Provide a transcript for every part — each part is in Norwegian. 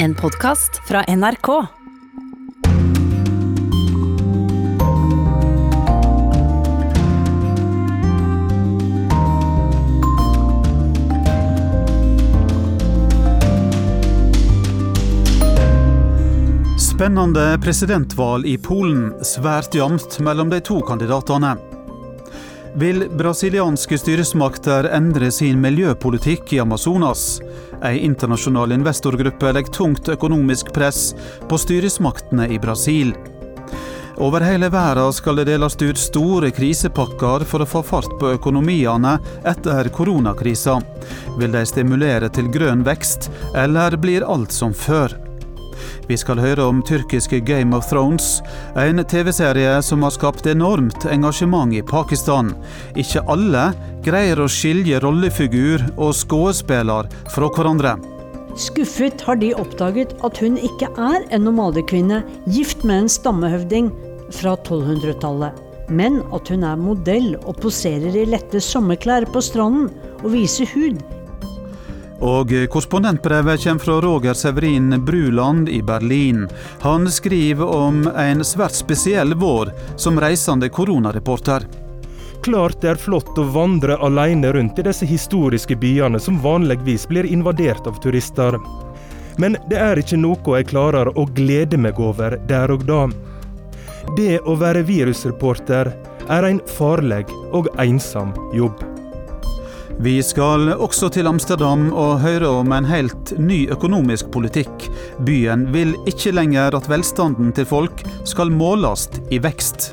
En podkast fra NRK. Spennende presidentvalg i Polen, svært jevnt mellom de to kandidatene. Vil brasilianske styresmakter endre sin miljøpolitikk i Amazonas? Ei internasjonal investorgruppe legger tungt økonomisk press på styresmaktene i Brasil. Over hele verden skal det deles ut store krisepakker for å få fart på økonomiene etter koronakrisa. Vil de stimulere til grønn vekst, eller blir alt som før? Vi skal høre om tyrkiske Game of Thrones, en TV-serie som har skapt enormt engasjement i Pakistan. Ikke alle greier å skilje rollefigur og skuespiller fra hverandre. Skuffet har de oppdaget at hun ikke er en nomadekvinne gift med en stammehøvding fra 1200-tallet, men at hun er modell og poserer i lette sommerklær på stranden og viser hud og korrespondentbrevet kommer fra Roger Severin Bruland i Berlin. Han skriver om en svært spesiell vår som reisende koronareporter. Klart det er flott å vandre alene rundt i disse historiske byene som vanligvis blir invadert av turister. Men det er ikke noe jeg klarer å glede meg over der og da. Det å være virusreporter er en farlig og ensom jobb. Vi skal også til Amsterdam og høre om en helt ny økonomisk politikk. Byen vil ikke lenger at velstanden til folk skal måles i vekst.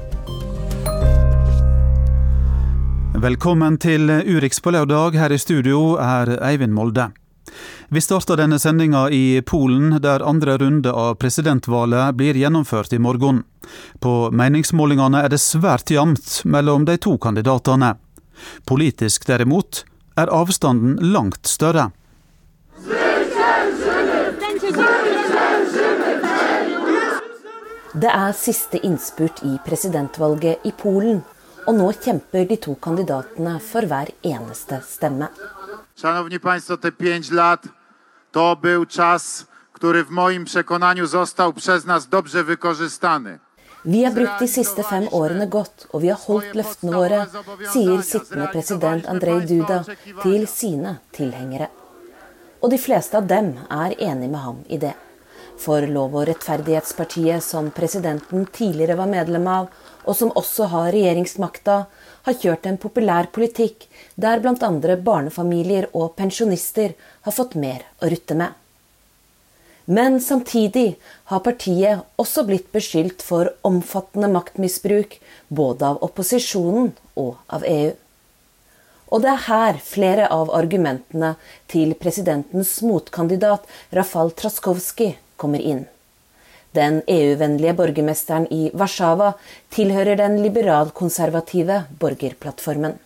Velkommen til Urix på lørdag. Her i studio er Eivind Molde. Vi starter denne sendinga i Polen, der andre runde av presidentvalget blir gjennomført i morgen. På meningsmålingene er det svært jevnt mellom de to kandidatene. Politisk derimot er avstanden langt større. Det er siste innspurt i presidentvalget i Polen, og nå kjemper de to kandidatene for hver eneste stemme. Szanowni Państwo, te pięć lat to był czas, który w moim przekonaniu został przez nas dobrze wykorzystany. Vi har brukt de siste fem årene godt, og vi har holdt løftene våre, sier sittende president Andrej Duda til sine tilhengere. Og de fleste av dem er enig med ham i det. For Lov- og rettferdighetspartiet, som presidenten tidligere var medlem av, og som også har regjeringsmakta, har kjørt en populær politikk der bl.a. barnefamilier og pensjonister har fått mer å rutte med. Men samtidig har partiet også blitt beskyldt for omfattende maktmisbruk, både av opposisjonen og av EU. Og det er her flere av argumentene til presidentens motkandidat Rafal Traskowski kommer inn. Den EU-vennlige borgermesteren i Warszawa tilhører den liberalkonservative borgerplattformen.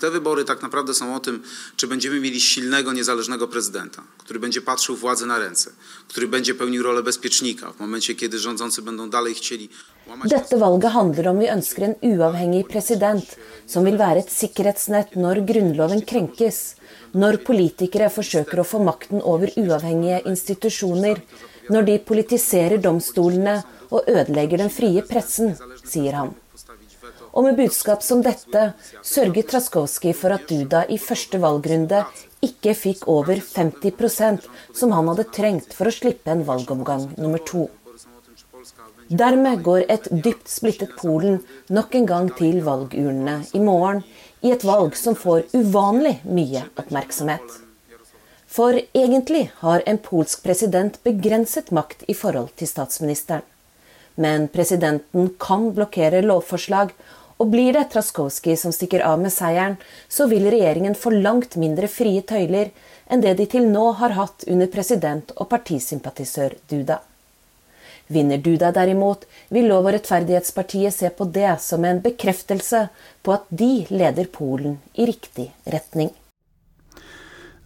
Te wybory tak naprawdę są o tym, czy będziemy mieli silnego, niezależnego prezydenta, który będzie patrzył władzy na ręce, który będzie pełnił rolę bezpiecznika w momencie, kiedy rządzący będą dalej chcieli łamać... Dette valget handler om vi ønsker en uavhengig president som vil være et sikkerhetsnett når grunnloven krenkes, når politikere forsøker å få makten over uavhengige institusjoner, når de politiserer domstolene og ødelegger den frie pressen, sier han. Og med budskap som dette sørget Traskowski for at Duda i første valgrunde ikke fikk over 50% som han hadde trengt for å slippe en valgomgang nummer to. Dermed går et dypt splittet Polen nok en gang til valgurnene i morgen, i et valg som får uvanlig mye oppmerksomhet. For egentlig har en polsk president begrenset makt i forhold til statsministeren. Men presidenten kan blokkere lovforslag og blir det Traskowski som stikker av med seieren, så vil regjeringen få langt mindre frie tøyler enn det de til nå har hatt under president og partisympatisør Duda. Vinner Duda derimot, vil Lov- og rettferdighetspartiet se på det som en bekreftelse på at de leder Polen i riktig retning.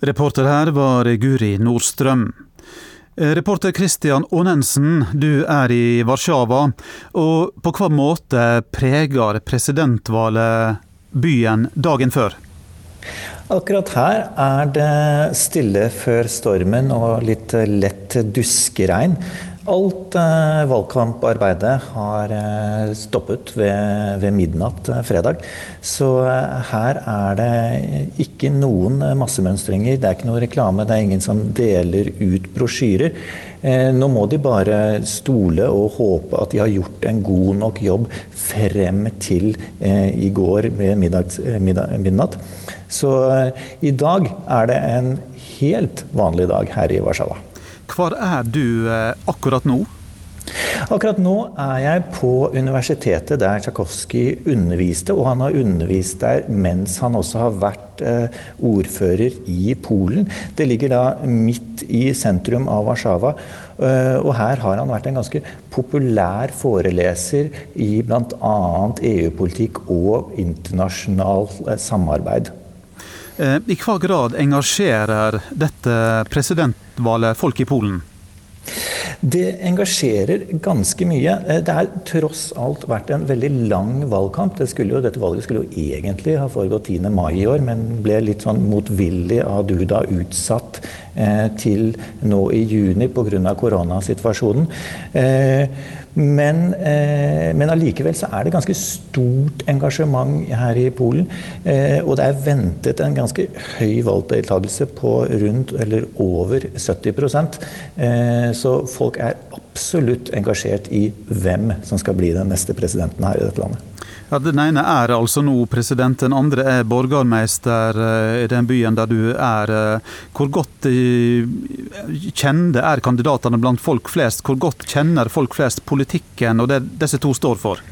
Reporter her var Guri Nordstrøm. Eh, reporter Christian Aanensen, du er i Warszawa. Og på hva måte preger presidentvalget byen dagen før? Akkurat her er det stille før stormen og litt lett duskeregn. Alt eh, valgkamparbeidet har eh, stoppet ved, ved, midnatt eh, fredag. Så eh, her er det ikke noen massemønstringer, det er ikke noe reklame, det er ingen som deler ut brosjyrer. Eh, nå må de bare stole og håpe at de har gjort en god nok jobb frem til eh, i går ved middags, middag, midnatt. Så i dag er det en helt vanlig dag her i Warszawa. Hvor er du eh, akkurat nå? Akkurat nå er jeg på universitetet der Tsjajkovskij underviste, og han har undervist der mens han også har vært eh, ordfører i Polen. Det ligger da midt i sentrum av Warszawa, eh, og her har han vært en ganske populær foreleser i bl.a. EU-politikk og internasjonalt samarbeid. Eh, I hva grad engasjerer dette presidentvalget folk i Polen? Det engasjerer ganske mye. Eh, det har tross alt vært en veldig lang valgkamp. Det jo, dette valget skulle jo egentlig ha foregått 10. mai i år, men ble litt sånn motvillig av Duda utsatt eh, til nå i juni pga. koronasituasjonen. Eh, men, eh, men allikevel så er det ganske stort engasjement her i Polen. Eh, og det er ventet en ganske høy valgdeltakelse på rundt eller over 70 eh, Så folk er absolutt engasjert i hvem som skal bli den neste presidenten her i dette landet. Ja, Den ene er altså nå president, den andre er borgermeister eh, i den byen der du er. Eh, hvor godt eh, kjente er kandidatene blant folk flest? Hvor godt kjenner folk flest politikken og det disse to står for?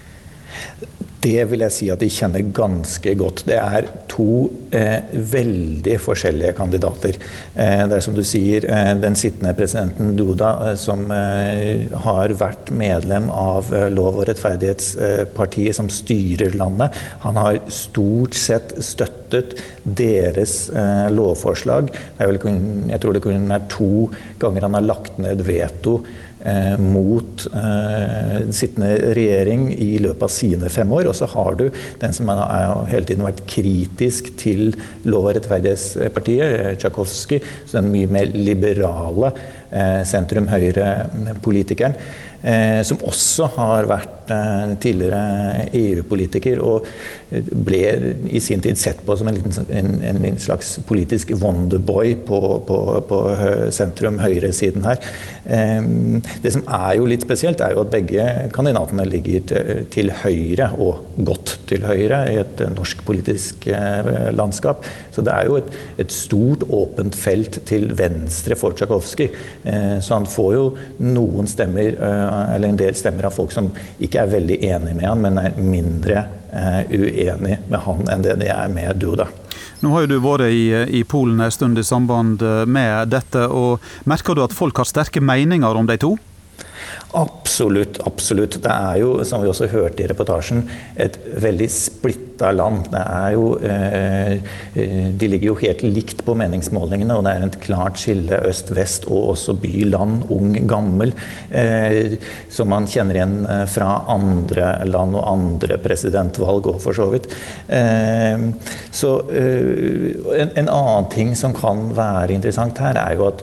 Det vil jeg si at de kjenner ganske godt. Det er to eh, veldig forskjellige kandidater. Eh, det er som du sier, eh, den sittende presidenten Duda, eh, som eh, har vært medlem av eh, Lov- og rettferdighetspartiet som styrer landet. Han har stort sett støttet deres lovforslag. Vel, jeg tror det kun er to ganger han har lagt ned veto mot eh, sittende regjering i løpet av sine fem år. Og så har du den som har hele tiden vært kritisk til Lov- og rettferdighetspartiet, eh, Tsjajkovskij, den mye mer liberale eh, sentrum-høyre-politikeren. Eh, som også har vært eh, tidligere EU-politiker og ble i sin tid sett på som en, liten, en, en slags politisk wonderboy på, på, på sentrum-høyresiden her. Eh, det som er jo litt spesielt, er jo at begge kandidatene ligger til, høyre, og godt til høyre, i et norsk politisk landskap. Så det er jo et, et stort, åpent felt til venstre for Tsjajkovskij. Så han får jo noen stemmer eller en del stemmer av folk som ikke er veldig enig med han, men er mindre eh, uenig med han enn det de er med Duda. Nå har jo du vært i, i Polen en stund i samband med dette. og Merker du at folk har sterke meninger om de to? Absolutt, absolutt. Det er jo, som vi også hørte i reportasjen, et veldig splitta land. Det er jo eh, eh, De ligger jo helt likt på meningsmålingene, og det er et klart skille øst-vest og også by-land, ung-gammel, eh, som man kjenner igjen fra andre land og andre presidentvalg òg, for så vidt. Så en, en, annen ting som kan være interessant her, er jo at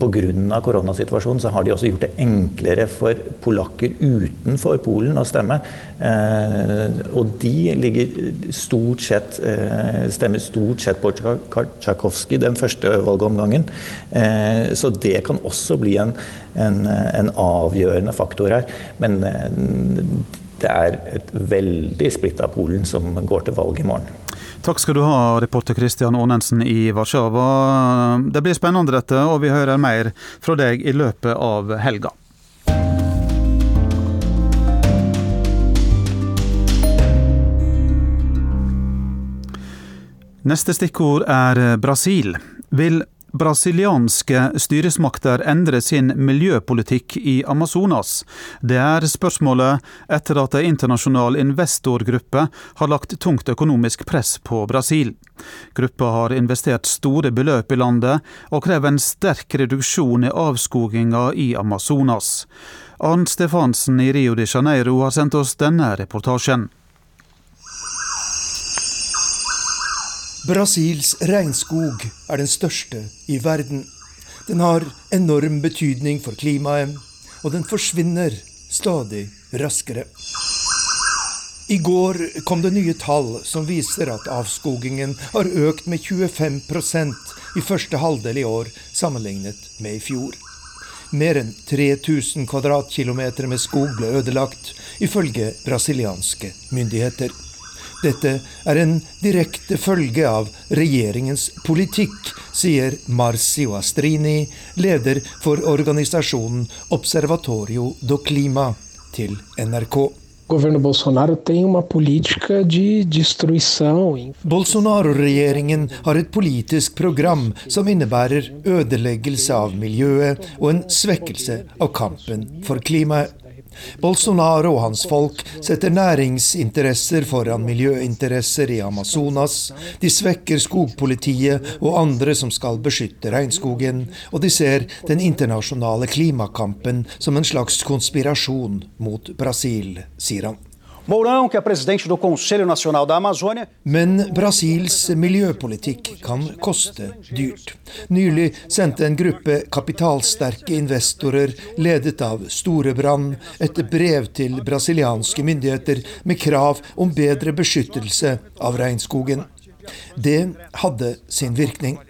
pga. koronasituasjonen så har de også gjort det enklere for polakker utenfor Polen å stemme. Og de ligger stort sett, eh, stemmer stort sett på Tsjajkovskij den første valgomgangen. Eh, så det kan også bli en, en, en avgjørende faktor her. Men det er et veldig splitta Polen som går til valg i morgen. Takk skal du ha, reporter Kristian Aanensen i Warszawa. Det blir spennende dette, og vi hører mer fra deg i løpet av helga. Neste stikkord er eh, Brasil. Vil brasilianske styresmakter endre sin miljøpolitikk i Amazonas? Det er spørsmålet etter at en internasjonal investorgruppe har lagt tungt økonomisk press på Brasil. Gruppa har investert store beløp i landet, og krever en sterk reduksjon i avskoginga i Amazonas. Arnt Stefansen i Rio de Janeiro har sendt oss denne reportasjen. Brasils regnskog er den største i verden. Den har enorm betydning for klimaet, og den forsvinner stadig raskere. I går kom det nye tall som viser at avskogingen har økt med 25% i første halvdel i år sammenlignet med i fjor. Mer enn 3000 kvadratkilometer med skog ble ødelagt, ifølge brasilianske myndigheter. Dette er en direkte følge av regjeringens politikk, sier Marcio Astrini, leder for organisasjonen Observatorio do Clima, til NRK. Bolsonaro-regjeringen har et politisk program som innebærer ødeleggelse av miljøet og en svekkelse av kampen for klimaet. Bolsonaro og hans folk setter næringsinteresser foran miljøinteresser i Amazonas. De svekker skogpolitiet og andre som skal beskytte regnskogen. Og de ser den internasjonale klimakampen som en slags konspirasjon mot Brasil, sier han. Mourão, que é presidente do Conselho Nacional da Amazônia. Men Brasils miljøpolitikk kan koste dyrt. Nylig sendte en gruppe kapitalsterke investorer, ledet av Storebrand, et brev til brasilianske myndigheter med krav om bedre beskyttelse av regnskogen. Det hadde sin virkning.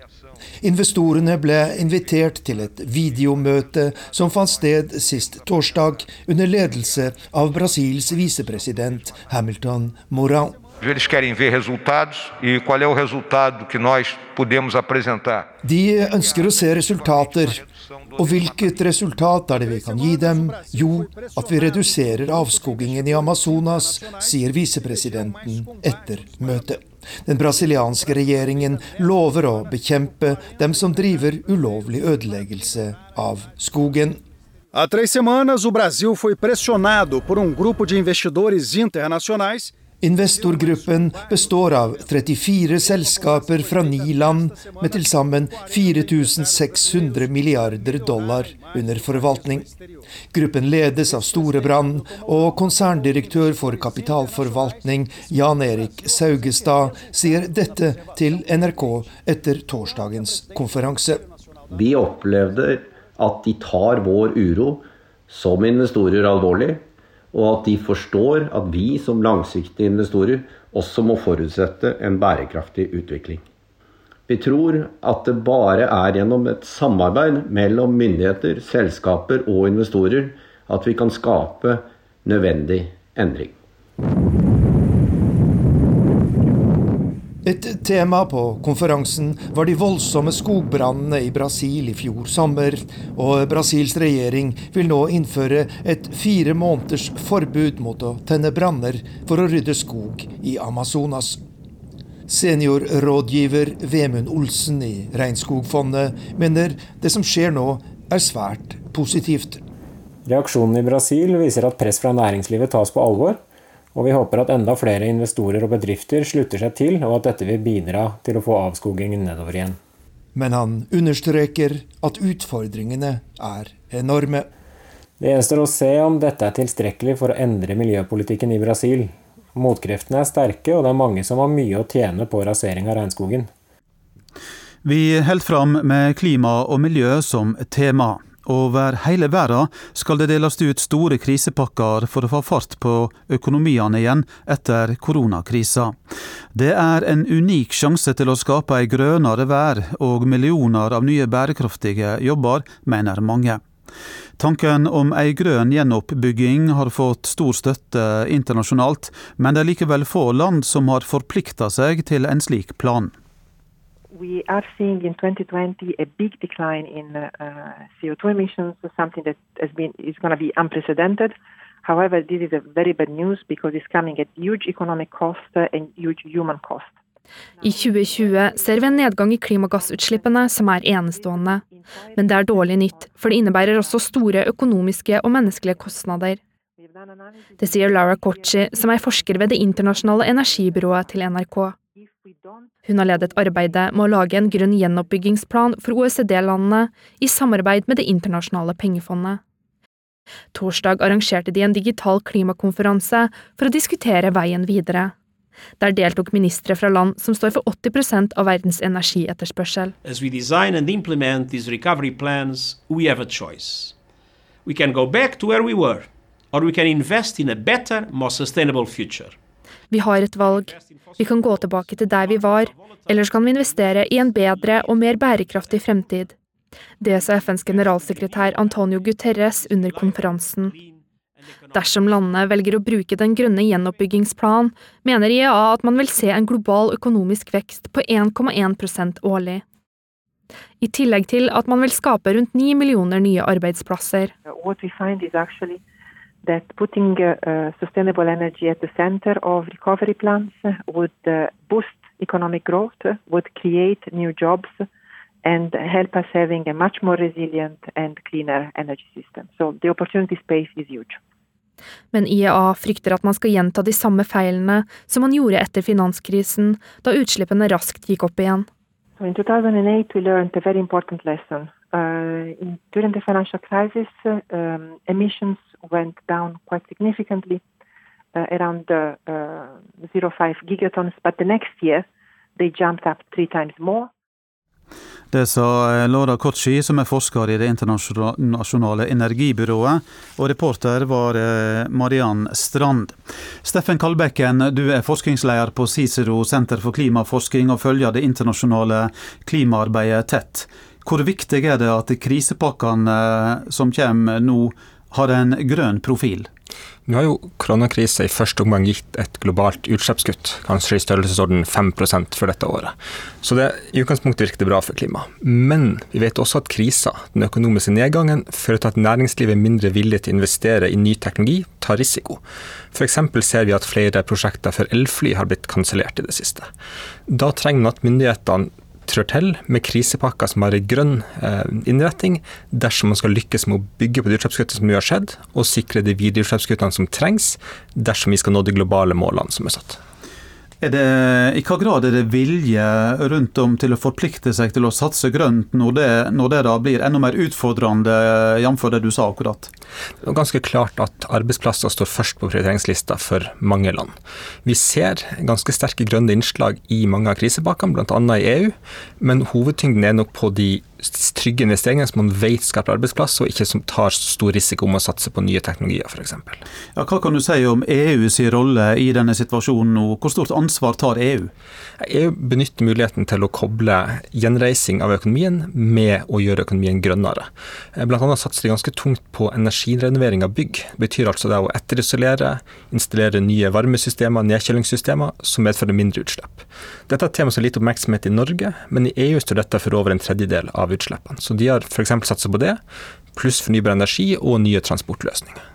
Investorene ble invitert til et videomøte som fant sted sist torsdag, under ledelse av Brasils visepresident Hamilton Moran. Eles querem ver resultados e qual é o resultado que nós podemos apresentar. De ønsker å se resultater. Og hvilket resultat er det vi kan gi dem? Jo, at vi reduserer avskogingen i Amazonas, sier visepresidenten etter møtet. Den brasilianske regjeringen lover å bekjempe dem som driver ulovlig ødeleggelse av skogen. Há três semanas, o Brasil foi pressionado por um grupo de Investorgruppen består av 34 selskaper fra ni land med til sammen 4600 milliarder dollar under forvaltning. Gruppen ledes av Storebrand, og konserndirektør for kapitalforvaltning Jan Erik Saugestad sier dette til NRK etter torsdagens konferanse. Vi opplevde at de tar vår uro som investorer alvorlig og at de forstår at vi som langsiktige investorer også må forutsette en bærekraftig utvikling. Vi tror at det bare er gjennom et samarbeid mellom myndigheter, selskaper og investorer at vi kan skape nødvendig endring. Et tema på konferansen var de voldsomme skogbrannene i Brasil i fjor sommer, og Brasils regjering vil nå innføre et fire måneders forbud mot å tenne branner for å rydde skog i Amazonas. Seniorrådgiver Vemund Olsen i Regnskogfondet mener det som skjer nå, er svært positivt. Reaksjonen i Brasil viser at press fra næringslivet tas på alvor og vi håper at enda flere investorer og bedrifter slutter seg til, og at dette vil bidra til å få avskogingen nedover igjen. Men han understreker at utfordringene er enorme. Det gjenstår å se om dette er tilstrekkelig for å endre miljøpolitikken i Brasil. Motkreftene er sterke, og det er mange som har mye å tjene på rasering av regnskogen. Vi holder fram med klima og miljø som tema. Over hele verden skal det deles ut store krisepakker for å få fart på økonomiene igjen etter koronakrisa. Det er en unik sjanse til å skape ei grønnere vær og millioner av nye bærekraftige jobber, mener mange. Tanken om ei grønn gjenoppbygging har fått stor støtte internasjonalt, men det er likevel få land som har forplikta seg til en slik plan. We are seeing in 2020 a big decline in uh, CO2 emissions, something that has been is going to be unprecedented. However, this is a very bad news because it's coming at huge economic cost and huge human cost. I 2020 ser vi en nedgang i klimagassutslippene som er enestående. Men det er dårlig nytt, for det innebærer også store økonomiske og menneskelige kostnader. Det sier Lara Kochi, som er forsker ved Det internasjonale energibyrået til NRK. Hun har ledet arbeidet med å lage en grønn gjenoppbyggingsplan for OECD-landene i samarbeid med Det internasjonale pengefondet. Torsdag arrangerte de en digital klimakonferanse for å diskutere veien videre. Der deltok ministre fra land som står for 80% av verdens energietterspørsel. As we design and implement these recovery plans, we have a choice. We can go back to where we were, or we can invest in a better, more sustainable future. Vi har et valg. Vi kan gå tilbake til der vi var, eller så kan vi investere i en bedre og mer bærekraftig fremtid. Det sa FNs generalsekretær Antonio Guterres under konferansen. Dersom landet velger å bruke den grønne gjenoppbyggingsplanen, mener IEA at man vil se en global økonomisk vekst på 1,1% årlig. I tillegg til at man vil skape rundt ni millioner nye arbeidsplasser. That putting uh, uh, sustainable energy at the center of recovery plans would uh, boost economic growth, would create new jobs, and help us having a much more resilient and cleaner energy system. So the opportunity space is huge. Men IEA frykter at man skal gjenta de samme feilene som man gjorde etter finanskrisen, da utslippene raskt gikk opp igjen. So in 2008 we learned a very important lesson. Uh, in, during the financial crisis, uh, um, emissions went down quite significantly, uh, around uh, 0,5 gigatons, but the next year they jumped up three times more. Det sa eh, Laura Kotschi, som er forsker i Det internasjonale energibyrået, og reporter var eh, Mariann Strand. Steffen Kalbekken, du er forskningsleder på Cicero senter for klimaforskning og følger det internasjonale klimaarbeidet tett. Hvor viktig er det at krisepakkene eh, som kommer nå, har en grønn profil? Nå har jo koronakrisa i første omgang gitt et globalt utslippskutt, kanskje i størrelsesorden 5 for dette året. Så det i utgangspunktet virker det bra for klimaet. Men vi vet også at krisa, den økonomiske nedgangen, fører til at næringslivet er mindre villig til å investere i ny teknologi, tar risiko. F.eks. ser vi at flere prosjekter for elfly har blitt kansellert i det siste. Da trenger man at myndighetene trår til med krisepakker som har en grønn eh, innretning, dersom man skal lykkes med å bygge på de utslippskuttene som vi har skjedd, og sikre de videre utslippskuttene som trengs dersom vi skal nå de globale målene som er satt. Det, I hva grad er det vilje rundt om til å forplikte seg til å satse grønt, når det, når det da blir enda mer utfordrende, jf. det du sa akkurat? Det er ganske klart at arbeidsplasser står først på prioriteringslista for mange land. Vi ser ganske sterke grønne innslag i mange av krisepakkene, bl.a. i EU, men hovedtyngden er nok på de trygge investeringer som man vet skaper arbeidsplass, og ikke som tar stor risiko om å satse på nye teknologier f.eks. Ja, hva kan du si om EUs rolle i denne situasjonen nå? Hvor stort ansvar tar EU? EU benytter muligheten til å koble gjenreising av økonomien med å gjøre økonomien grønnere. Blant annet satser de ganske tungt på energirenovering av bygg. Det betyr altså det å etterisolere, installere nye varmesystemer, nedkjølingssystemer, som medfører mindre utslipp. Dette er et tema som har lite oppmerksomhet i Norge, men i EU står dette for over en tredjedel av utslippene. Så de har f.eks. satsa på det, pluss fornybar energi og nye transportløsninger.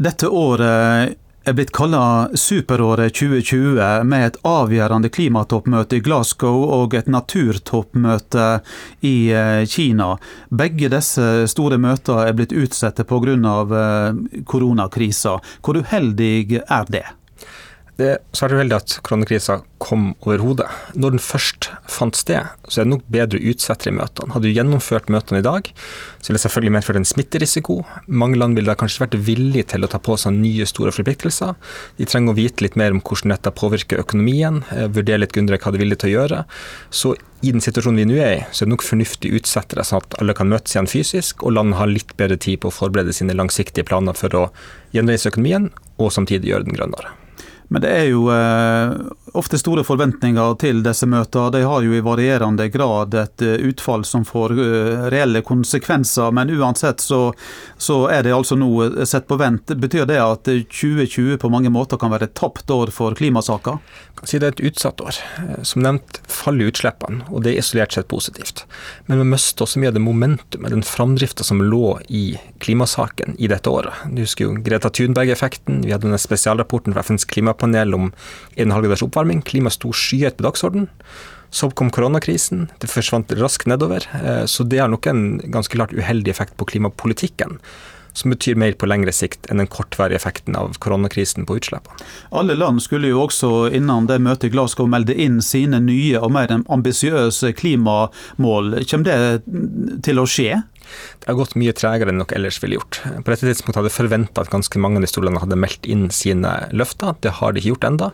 Dette året er blitt kalla superåret 2020, med et avgjørende klimatoppmøte i Glasgow og et naturtoppmøte i eh, Kina. Begge disse store møtene er blitt utsatt pga. Eh, koronakrisa. Hvor uheldig er det? Det er svært uheldig at koronakrisa kom over hodet. Når den først fant sted, så er det nok bedre å utsette de møtene. Hadde du gjennomført møtene i dag, så ville det selvfølgelig medført en smitterisiko. Mange land ville da kanskje vært villige til å ta på seg nye, store forpliktelser. De trenger å vite litt mer om hvordan dette påvirker økonomien, eh, vurdere litt grundigere hva de er villige til å gjøre. Så i den situasjonen vi nå er i, så er det nok fornuftig å utsette det, sånn at alle kan møtes igjen fysisk, og landet har litt bedre tid på å forberede sine langsiktige planer for å gjenreise økonomien, og samtidig gjøre den grønnere. Men det er jo eh, ofte store forventninger til disse møtene. De har jo i varierende grad et eh, utfall som får uh, reelle konsekvenser. Men uansett så, så, er det altså nå eh, sett på vent. Betyr det at 2020 på mange måter kan være et tapt år for klimasaker? Si det er et utsatt år. Som nevnt faller utslippene, og det er isolert sett positivt. Men vi mister også mye av det momentumet, den framdrifta som lå i klimasaken i dette året. Du husker jo Greta Thunberg-effekten. Vi hadde denne spesialrapporten fra FNs klimapanel om 1,5 graders oppvarming. Klima sto skyhøyt på dagsordenen. Så kom koronakrisen, det forsvant raskt nedover. Eh, så det har nok en ganske klart uheldig effekt på klimapolitikken som betyr mer på lengre sikt enn den kortvarige effekten av koronakrisen på utslippene. Alle land skulle jo også innan det møtet i Glasgow melde inn sine nye og mer ambisiøse klimamål. Kommer det til å skje? Det har gått mye tregere enn nok ellers ville gjort. På dette tidspunktet hadde jeg forventa at ganske mange av de store landene hadde meldt inn sine løfter. Det har de ikke gjort enda.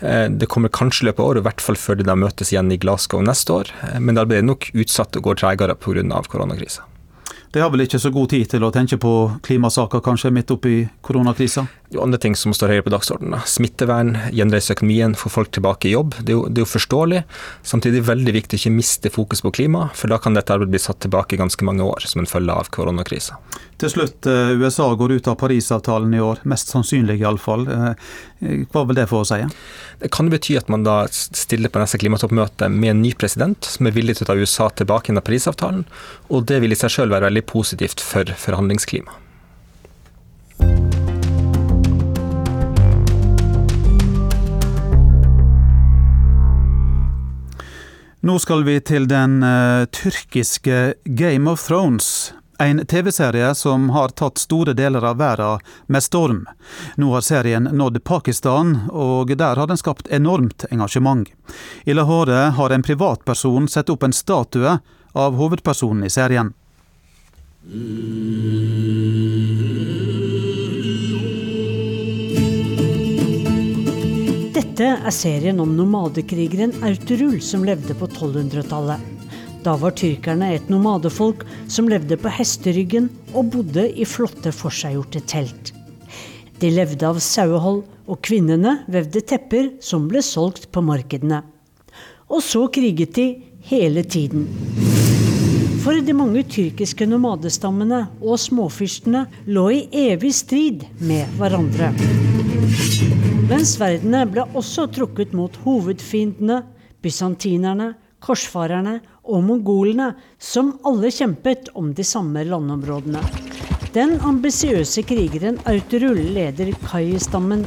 Eh, det kommer kanskje i løpet av året, i hvert fall før de da møtes igjen i Glasgow neste år. Eh, men da blir det nok utsatt og går tregere pga. koronakrisa. De har vel ikke så god tid til å tenke på klimasaker kanskje midt oppi koronakrisa? Jo andre ting som står høyere på dagsordenen. Smittevern, gjenreise økonomien, få folk tilbake i jobb. Det er, jo, det er, jo, forståelig. Samtidig er det veldig viktig å ikke miste fokus på klima, for da kan dette arbeidet bli satt tilbake i ganske mange år som en følge av koronakrisa. Til slutt, eh, USA går ut av Parisavtalen i år, mest sannsynlig iallfall. Eh, hva vil det få å si? Det kan bety at man da stiller på neste klimatoppmøte med en ny president som er villig til å ta USA tilbake av Parisavtalen, og det vil i seg sjøl være veldig positivt for forhandlingsklimaet. Nå skal vi til den uh, tyrkiske Game of Thrones. En TV-serie som har tatt store deler av verden med storm. Nå har serien nådd Pakistan, og der har den skapt enormt engasjement. I Lahore har en privatperson satt opp en statue av hovedpersonen i serien. Dette er serien om nomadekrigeren Autorul som levde på 1200-tallet. Da var tyrkerne et nomadefolk som levde på hesteryggen og bodde i flotte forseggjorte telt. De levde av sauehold, og kvinnene vevde tepper som ble solgt på markedene. Og så kriget de hele tiden. For de mange tyrkiske nomadestammene og småfyrstene lå i evig strid med hverandre. Men sverdene ble også trukket mot hovedfiendene, bysantinerne, korsfarerne og mongolene, som alle kjempet om de samme landområdene. Den ambisiøse krigeren Autorull leder Kai-stammen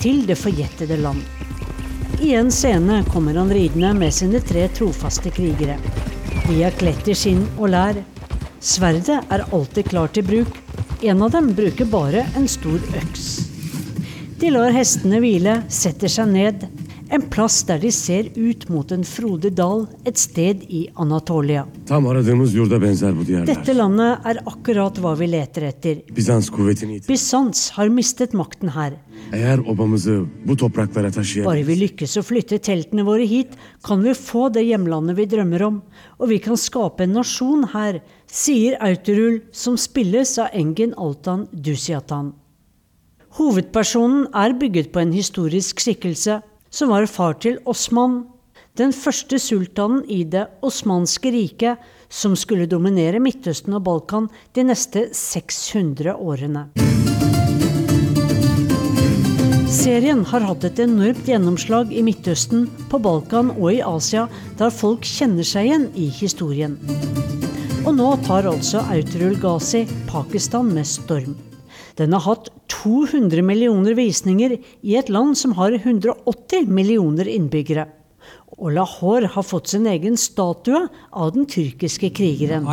til det forjettede land. I en scene kommer han ridende med sine tre trofaste krigere. De er kledt i skinn og lær. Sverdet er alltid klar til bruk. En av dem bruker bare en stor øks. De lar hestene hvile, setter seg ned. En plass der de ser ut mot en frodig dal et sted i Anatolia. Dette landet er akkurat hva vi leter etter. Bysants har mistet makten her. Bare vi lykkes å flytte teltene våre hit, kan vi få det hjemlandet vi drømmer om. Og vi kan skape en nasjon her, sier Autorul, som spilles av Engin Altan Dusiatan. Hovedpersonen er bygget på en historisk skikkelse, som var far til Osman, den første sultanen i det osmanske riket, som skulle dominere Midtøsten og Balkan de neste 600 årene. Serien har hatt et enormt gjennomslag i Midtøsten, på Balkan og i Asia, der folk kjenner seg igjen i historien. Og nå tar altså Autorul Ghazi Pakistan med storm. Den har hatt 200 millioner visninger i et land som har 180 millioner innbyggere. Og Lahore har fått sin egen statue av den tyrkiske krigeren.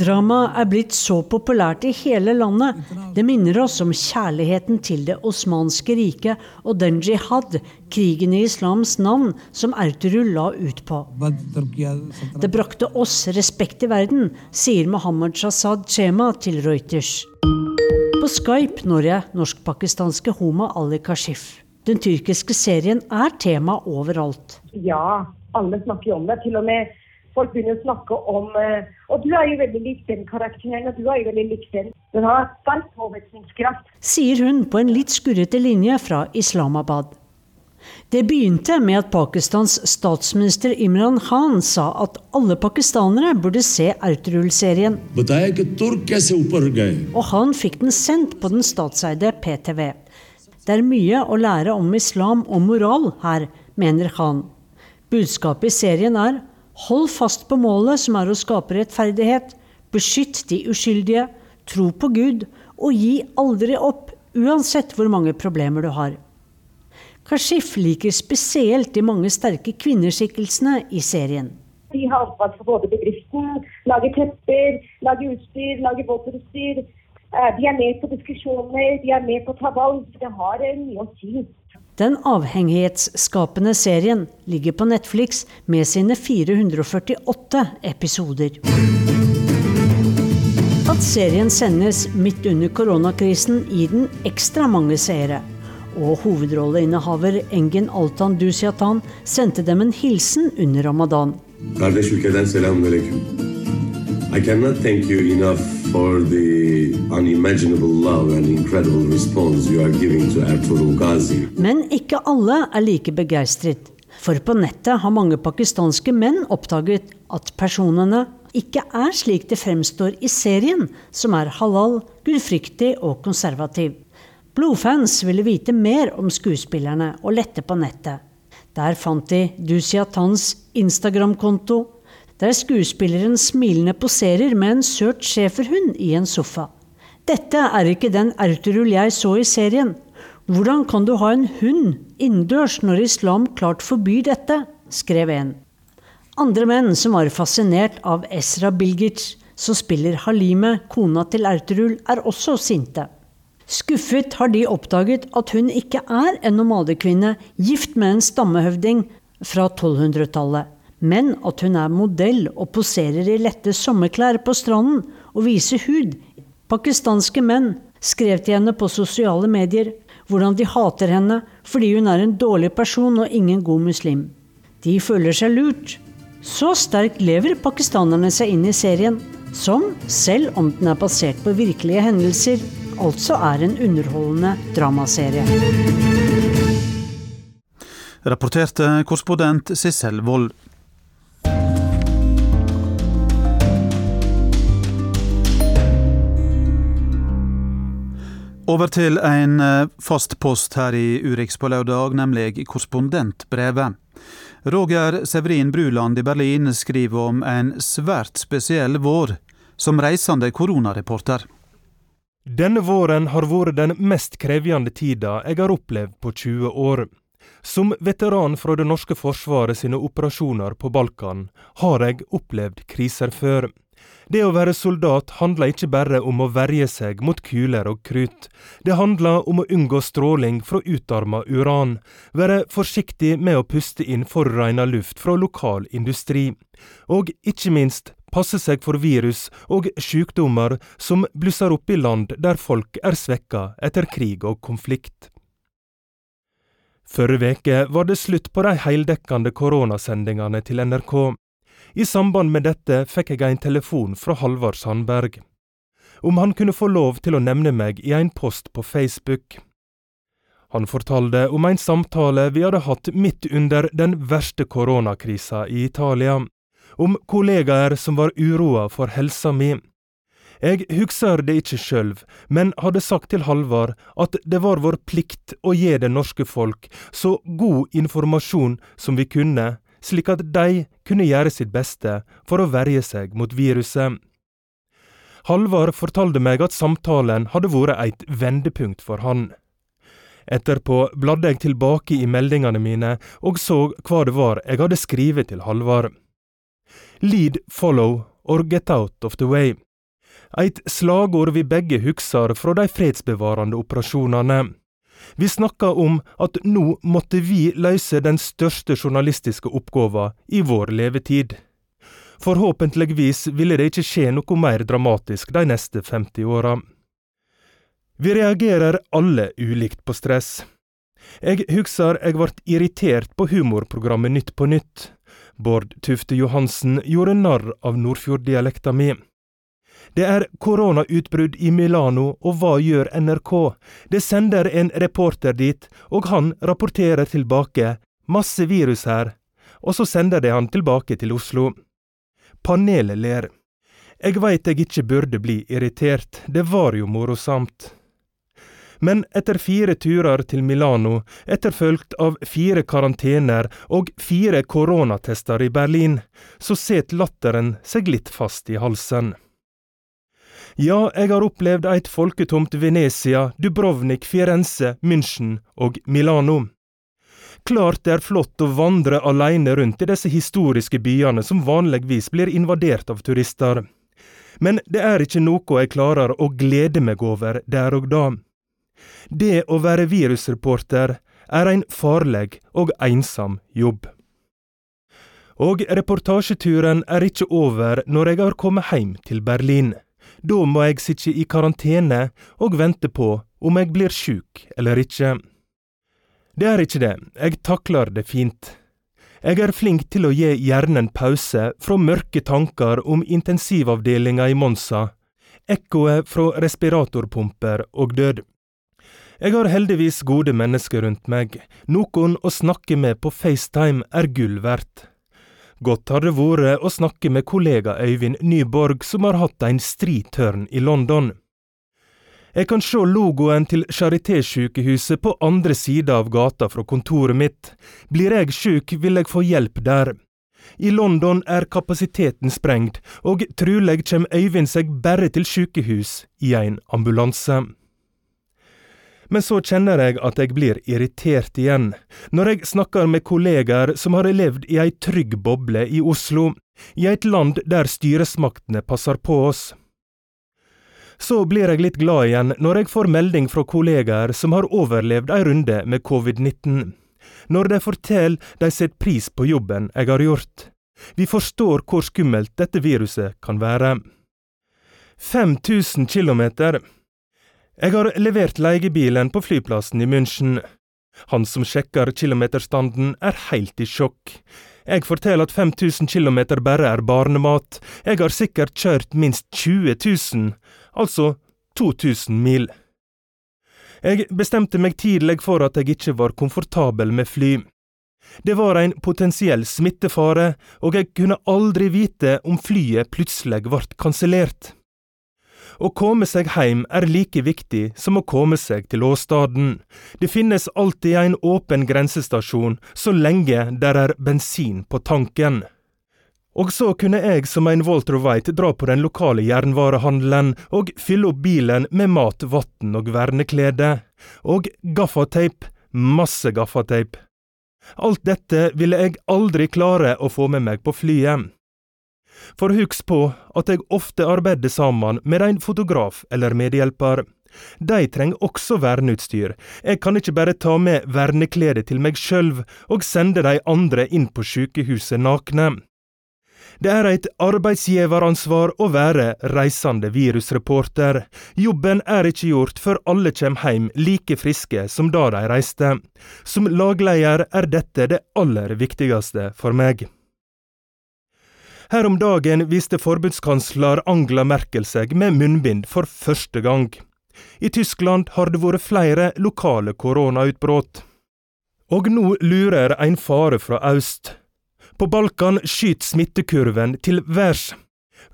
Dramaet er blitt så populært i hele landet. Det minner oss om kjærligheten til det osmanske riket og den jihad, krigen i islams navn, som Erturul la ut på. Det brakte oss respekt i verden, sier Mohammed Shazad Chema til Reuters. På Skype når jeg norsk-pakistanske Homa Ali Kashif. Den tyrkiske serien er tema overalt. Ja, alle snakker om det. Til og med folk begynner å snakke om eh, Og du er jo veldig lik den karakteren, og du er jo veldig lik den. Den har sterk påvirkningskraft. Sier hun på en litt skurrete linje fra Islamabad. Det begynte med at Pakistans statsminister Imran Khan sa at alle pakistanere burde se Ertrul-serien. Og han fikk den sendt på den statseide PTV. Det er mye å lære om islam og moral her, mener Khan. Budskapet i serien er hold fast på målet, som er å skape rettferdighet, beskytt de uskyldige, tro på Gud og gi aldri opp, uansett hvor mange problemer du har. Kashif liker spesielt de mange sterke kvinneskikkelsene i serien. De har ansvar for både bedriften, lage tepper, lage utstyr, lage våpenutstyr. Eh, de er med på diskusjoner, de er med på å ta valg. Det har eh, mye å si. Den avhengighetsskapende serien ligger på Netflix med sine 448 episoder. At serien sendes midt under koronakrisen, gir den ekstra mange seere. Og hovedrolleinnehaver Engin Altan Dusiatan sendte dem en hilsen under ramadan. Kardeş ülkeden selamünaleyküm. I cannot thank you enough for the unimaginable love and incredible response you are giving to Ertuğrul Ghazi. Men ikke alle er like begeistret. For på nettet har mange pakistanske menn oppdaget at personene ikke er slik det fremstår i serien, som er halal, gudfryktig og konservativ. Blodfans ville vite mer om skuespillerne og lette på nettet. Der fant de Dusiatans Instagram-konto, der skuespilleren smilende poserer med en søt schæferhund i en sofa. Dette er ikke den Erturul jeg så i serien. Hvordan kan du ha en hund innendørs når islam klart forbyr dette? skrev en. Andre menn som var fascinert av Ezra Bilgic, som spiller Halime, kona til Erturul, er også sinte. Skuffet har de oppdaget at hun ikke er en nomadekvinne gift med en stammehøvding fra 1200-tallet, men at hun er modell og poserer i lette sommerklær på stranden og viser hud. Pakistanske menn skrev til henne på sosiale medier hvordan de hater henne fordi hun er en dårlig person og ingen god muslim. De føler seg lurt. Så sterkt lever pakistanerne seg inn i serien, som, selv om den er basert på virkelige hendelser, altså er en underholdende dramaserie. Rapporterte korrespondent Sissel Wold. Over til en eh, fast post her i Urix på lørdag, nemlig korrespondentbrevet. Roger Severin Bruland i Berlin skriver om en svært spesiell vår som reisende koronareporter. Denne våren har vært den mest krevende tida jeg har opplevd på 20 år. Som veteran fra det norske forsvaret sine operasjoner på Balkan har jeg opplevd kriser før. Det å være soldat handler ikke bare om å verje seg mot kuler og krutt. Det handler om å unngå stråling fra utarma uran, være forsiktig med å puste inn forurensa luft fra lokal industri, og ikke minst passe seg for virus og sykdommer som blusser opp i land der folk er svekka etter krig og konflikt. Forrige veke var det slutt på de heildekkende koronasendingene til NRK. I samband med dette fikk jeg en telefon fra Halvard Sandberg. Om han kunne få lov til å nevne meg i en post på Facebook. Han fortalte om en samtale vi hadde hatt midt under den verste koronakrisa i Italia om kollegaer som var uroa for helsa mi. Jeg husker det ikke sjølv, men hadde sagt til Halvard at det var vår plikt å gi det norske folk så god informasjon som vi kunne, slik at de kunne gjøre sitt beste for å verje seg mot viruset. Halvard fortalte meg at samtalen hadde vært et vendepunkt for han. Etterpå bladde jeg tilbake i meldingene mine og så hva det var jeg hadde skrevet til Halvard. Lead, follow or get out of the way. Eit slagord vi begge hugsar fra de fredsbevarende operasjonene. Vi snakka om at nå måtte vi løse den største journalistiske oppgåva i vår levetid. Forhåpentligvis ville det ikke skje noe mer dramatisk de neste 50 åra. Vi reagerer alle ulikt på stress. Jeg husker jeg ble irritert på humorprogrammet Nytt på nytt. Bård Tufte Johansen gjorde narr av nordfjorddialekta mi. Det er koronautbrudd i Milano, og hva gjør NRK? Det sender en reporter dit, og han rapporterer tilbake. Masse virus her. Og så sender det han tilbake til Oslo. Panelet ler. Jeg veit jeg ikke burde bli irritert, det var jo morosamt. Men etter fire turer til Milano, etterfulgt av fire karantener og fire koronatester i Berlin, så set latteren seg litt fast i halsen. Ja, jeg har opplevd eit folketomt Venezia, Dubrovnik, Firenze, München og Milano. Klart det er flott å vandre aleine rundt i disse historiske byene som vanligvis blir invadert av turister. Men det er ikke noe jeg klarer å glede meg over der og da. Det å være virusreporter er en farlig og ensom jobb. Og reportasjeturen er ikke over når jeg har kommet hjem til Berlin. Da må jeg sitte i karantene og vente på om jeg blir sjuk eller ikke. Det er ikke det, jeg takler det fint. Jeg er flink til å gi hjernen pause fra mørke tanker om intensivavdelinga i Monsa, ekkoet fra respiratorpumper og død. Jeg har heldigvis gode mennesker rundt meg, noen å snakke med på FaceTime er gull verdt. Godt har det vært å snakke med kollega Øyvind Nyborg, som har hatt en stri tørn i London. Jeg kan se logoen til Charité-sykehuset på andre sida av gata fra kontoret mitt. Blir jeg sjuk, vil jeg få hjelp der. I London er kapasiteten sprengt, og truleg kjem Øyvind seg bare til sykehus i en ambulanse. Men så kjenner jeg at jeg blir irritert igjen, når jeg snakker med kollegaer som har levd i ei trygg boble i Oslo, i et land der styresmaktene passer på oss. Så blir jeg litt glad igjen når jeg får melding fra kollegaer som har overlevd ei runde med covid-19, når de forteller de setter pris på jobben jeg har gjort. Vi forstår hvor skummelt dette viruset kan være. 5000 kilometer jeg har levert leiebilen på flyplassen i München. Han som sjekker kilometerstanden, er helt i sjokk. Jeg forteller at 5000 km bare er barnemat. Jeg har sikkert kjørt minst 20 000, altså 2000 mil. Jeg bestemte meg tidlig for at jeg ikke var komfortabel med fly. Det var en potensiell smittefare, og jeg kunne aldri vite om flyet plutselig ble kansellert. Å komme seg heim er like viktig som å komme seg til åstaden. Det finnes alltid en åpen grensestasjon så lenge der er bensin på tanken. Og så kunne jeg som en Walter White dra på den lokale jernvarehandelen og fylle opp bilen med mat, vann og verneklede. Og gaffateip. Masse gaffateip. Alt dette ville jeg aldri klare å få med meg på flyet. For huks på at jeg ofte arbeider sammen med en fotograf eller medhjelper. De trenger også verneutstyr. Jeg kan ikke bare ta med verneklede til meg sjøl og sende de andre inn på sykehuset nakne. Det er et arbeidsgiveransvar å være reisende virusreporter. Jobben er ikke gjort før alle kommer hjem like friske som da de reiste. Som lagleder er dette det aller viktigste for meg. Her om dagen viste forbundskansler Angela Merkel seg med munnbind for første gang. I Tyskland har det vært flere lokale koronautbrudd. Og nå lurer en fare fra øst. På Balkan skyter smittekurven til værs.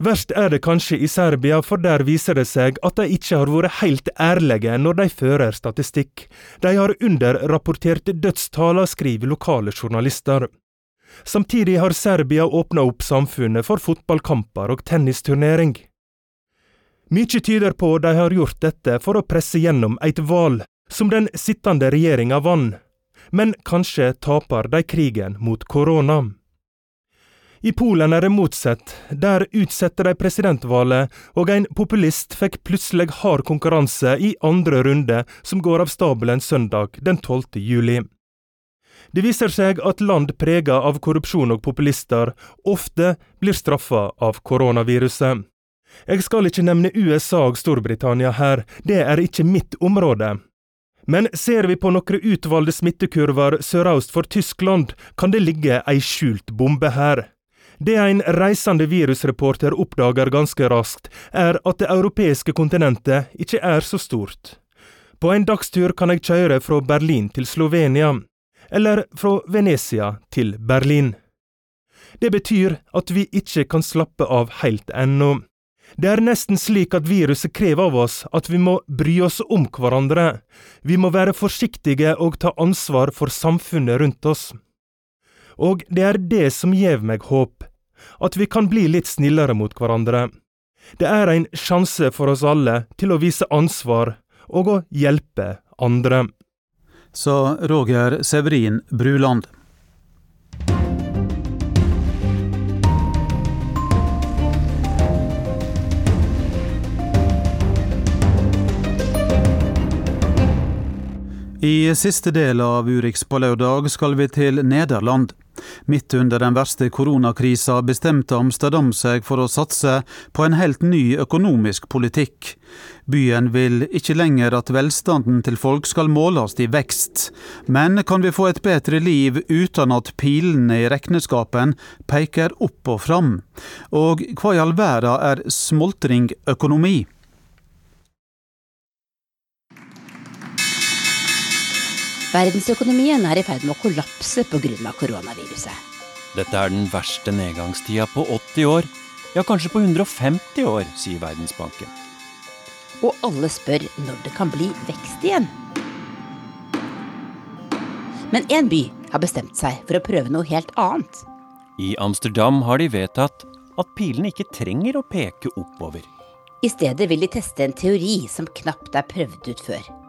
Verst er det kanskje i Serbia, for der viser det seg at de ikke har vært helt ærlige når de fører statistikk. De har underrapportert dødstallene, skriver lokale journalister. Samtidig har Serbia åpna opp samfunnet for fotballkamper og tennisturnering. Mykje tyder på de har gjort dette for å presse gjennom eit valg som den sittende regjeringa vann, men kanskje taper de krigen mot korona. I Polen er det motsatt, der utsetter de presidentvalget, og en populist fikk plutselig hard konkurranse i andre runde, som går av stabelen søndag den 12. juli. Det viser seg at land prega av korrupsjon og populister ofte blir straffa av koronaviruset. Jeg skal ikke nevne USA og Storbritannia her, det er ikke mitt område. Men ser vi på noen utvalgte smittekurver søraust for Tyskland, kan det ligge ei skjult bombe her. Det en reisende virusreporter oppdager ganske raskt, er at det europeiske kontinentet ikke er så stort. På en dagstur kan jeg kjøre fra Berlin til Slovenia eller fra Venezia til Berlin. Det betyr at vi ikke kan slappe av helt ennå. Det er nesten slik at viruset krever av oss at vi må bry oss om hverandre. Vi må være forsiktige og ta ansvar for samfunnet rundt oss. Og det er det som gjev meg håp, at vi kan bli litt snillere mot hverandre. Det er en sjanse for oss alle til å vise ansvar og å hjelpe andre sa Roger Severin Bruland. I siste del av Urix på lørdag skal vi til Nederland. Midt under den verste koronakrisa bestemte Amsterdam seg for å satse på en helt ny økonomisk politikk. Byen vil ikke lenger at velstanden til folk skal måles i vekst, men kan vi få et bedre liv uten at pilene i regneskapen peker opp og fram? Og hva i all verden er smoltringøkonomi? Verdensøkonomien er i ferd med å kollapse pga. koronaviruset. Dette er den verste nedgangstida på 80 år, ja kanskje på 150 år, sier Verdensbanken. Og alle spør når det kan bli vekst igjen. Men én by har bestemt seg for å prøve noe helt annet. I Amsterdam har de vedtatt at pilene ikke trenger å peke oppover. I stedet vil de teste en teori som knapt er prøvd ut før.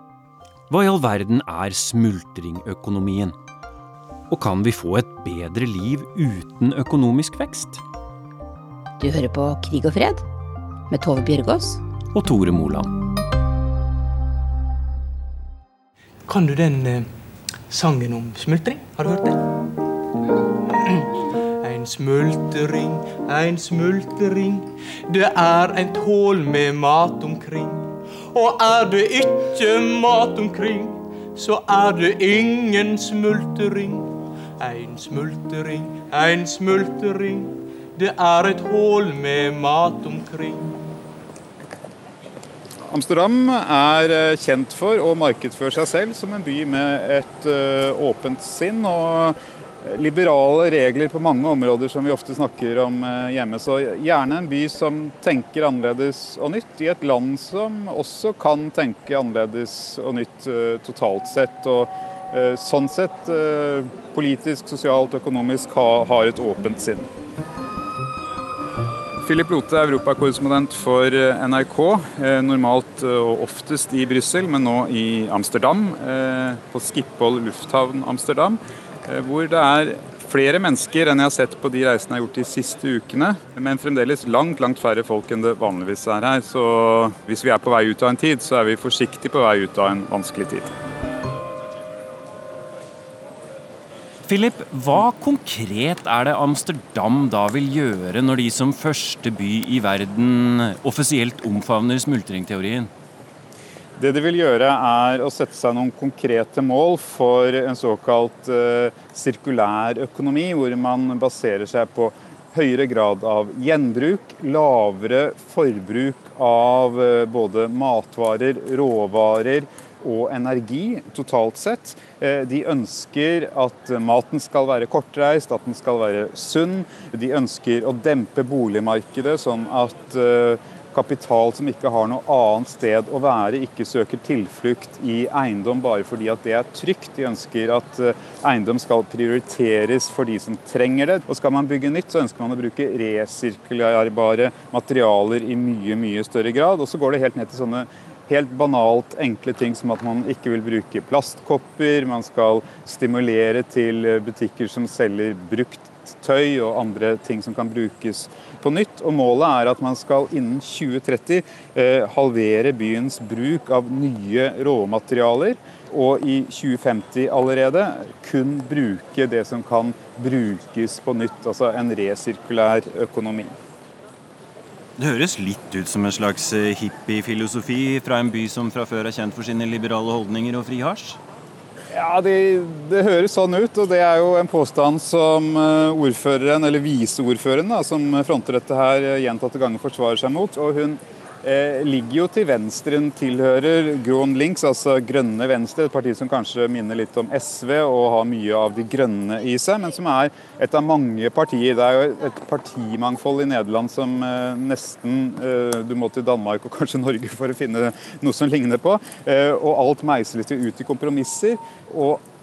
Hva i all verden er smultringøkonomien? Og kan vi få et bedre liv uten økonomisk vekst? Du hører på Krig og fred med Tove Bjørgaas Og Tore Moland. Kan du den eh, sangen om smultring? Har du hørt den? En smultring, en smultring, det er et hull med mat omkring. Og er det ikke mat omkring, så er det ingen smultring. En smultring, en smultring, det er et hull med mat omkring. Amsterdam er eh, kjent for å markedsføre seg selv som en by med et eh, åpent sinn og liberale regler på mange områder som vi ofte snakker om eh, hjemme. Så gjerne en by som tenker annerledes og nytt, i et land som også kan tenke annerledes og nytt totalt sett. Og sånn sett politisk, sosialt, økonomisk har et åpent sinn. Philip Lote, europakorrespondent for NRK. Normalt og oftest i Brussel, men nå i Amsterdam. På Schiphol lufthavn Amsterdam. Hvor det er flere mennesker enn jeg har sett på de reisene jeg har gjort de siste ukene. Men fremdeles langt langt færre folk enn det vanligvis er her. Så hvis vi er på vei ut av en tid, så er vi forsiktig på vei ut av en vanskelig tid. Philip, hva konkret er det Amsterdam da vil gjøre når de som første by i verden offisielt omfavner smultringteorien? Det de vil gjøre, er å sette seg noen konkrete mål for en såkalt uh, sirkulær økonomi, hvor man baserer seg på høyere grad av gjenbruk, lavere forbruk av uh, både matvarer, råvarer og energi totalt sett. Uh, de ønsker at maten skal være kortreist, at den skal være sunn. De ønsker å dempe boligmarkedet, sånn at kapital som ikke har noe annet sted å være, ikke søker tilflukt i eiendom bare fordi at det er trygt. De ønsker at eiendom skal prioriteres for de som trenger det. Og skal man bygge nytt, så ønsker man å bruke resirkulerbare materialer i mye, mye større grad. Og så går det helt ned til sånne helt banalt enkle ting som at man ikke vil bruke plastkopper. Man skal stimulere til butikker som selger brukt tøy og andre ting som kan brukes på nytt. Og målet er at man skal innen 2030 eh, halvere byens bruk av nye råmaterialer. Og i 2050 allerede kun bruke det som kan brukes på nytt. Altså en resirkulær økonomi. Det høres litt ut som en slags hippiefilosofi fra en by som fra før er kjent for sine liberale holdninger og fri hasj? Ja, det, det, høres sånn ut, og det er jo en påstand som ordføreren, eller viseordføreren, da, som fronter dette her gjentatte ganger forsvarer seg mot. og hun eh, ligger jo til venstre. Tilhører Grønn Links, altså Grønne Venstre, et parti som kanskje minner litt om SV og har mye av de grønne i seg, men som er et av mange partier. Det er jo et partimangfold i Nederland som eh, nesten eh, Du må til Danmark og kanskje Norge for å finne noe som ligner på. Eh, og alt meisles jo ut i kompromisser. og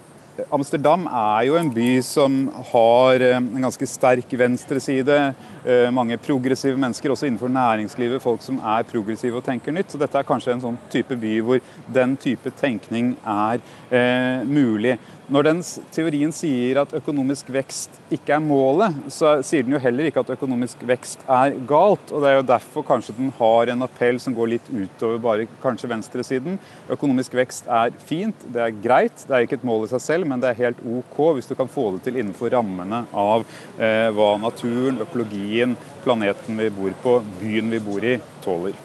Amsterdam er jo en by som har eh, en ganske sterk venstreside. Eh, mange progressive mennesker, også innenfor næringslivet. Folk som er progressive og tenker nytt. Så dette er kanskje en sånn type by hvor den type tenkning er eh, mulig. Når den teorien sier at økonomisk vekst ikke er målet, så sier den jo heller ikke at økonomisk vekst er galt. og Det er jo derfor kanskje den har en appell som går litt utover bare kanskje venstresiden. Økonomisk vekst er fint, det er greit, det er ikke et mål i seg selv, men det er helt OK hvis du kan få det til innenfor rammene av eh, hva naturen, økologien, planeten vi bor på, byen vi bor i, tåler.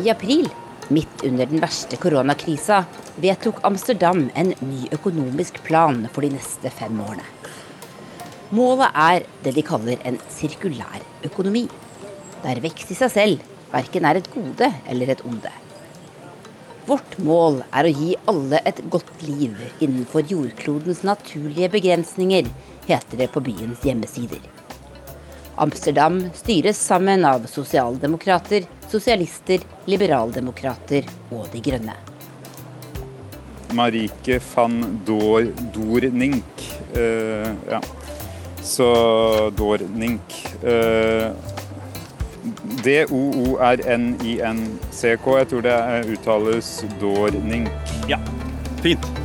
I april Midt under den verste koronakrisa vedtok Amsterdam en ny økonomisk plan for de neste fem årene. Målet er det de kaller en sirkulær økonomi, der vekst i seg selv verken er et gode eller et onde. Vårt mål er å gi alle et godt liv innenfor jordklodens naturlige begrensninger, heter det på byens hjemmesider. Amsterdam styres sammen av sosialdemokrater, sosialister, liberaldemokrater og De grønne. Marike van Dor Dornink. Uh, ja. Så Dornink. Uh, D-o-o-r-n-i-n-c-k. Jeg tror det uttales Dornink. Ja, fint.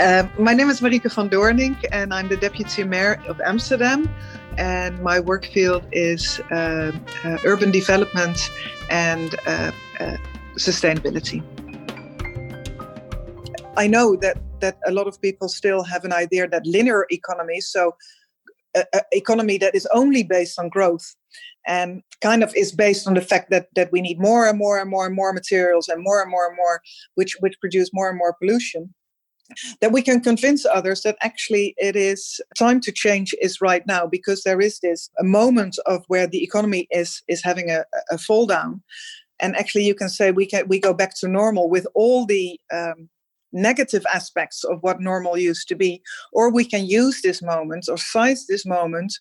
Uh, my name is Marike van Doornink, and I'm the deputy mayor of Amsterdam. And my work field is uh, uh, urban development and uh, uh, sustainability. I know that that a lot of people still have an idea that linear economy, so a economy that is only based on growth, and kind of is based on the fact that that we need more and more and more and more materials and more and more and more, which which produce more and more pollution that we can convince others that actually it is time to change is right now because there is this a moment of where the economy is is having a, a fall down. And actually you can say we can we go back to normal with all the um, negative aspects of what normal used to be. Or we can use this moment or size this moment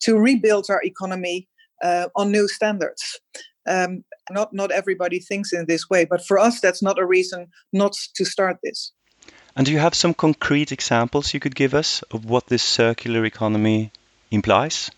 to rebuild our economy uh, on new standards. Um, not not everybody thinks in this way but for us that's not a reason not to start this and do you have some concrete examples you could give us of what this circular economy implies?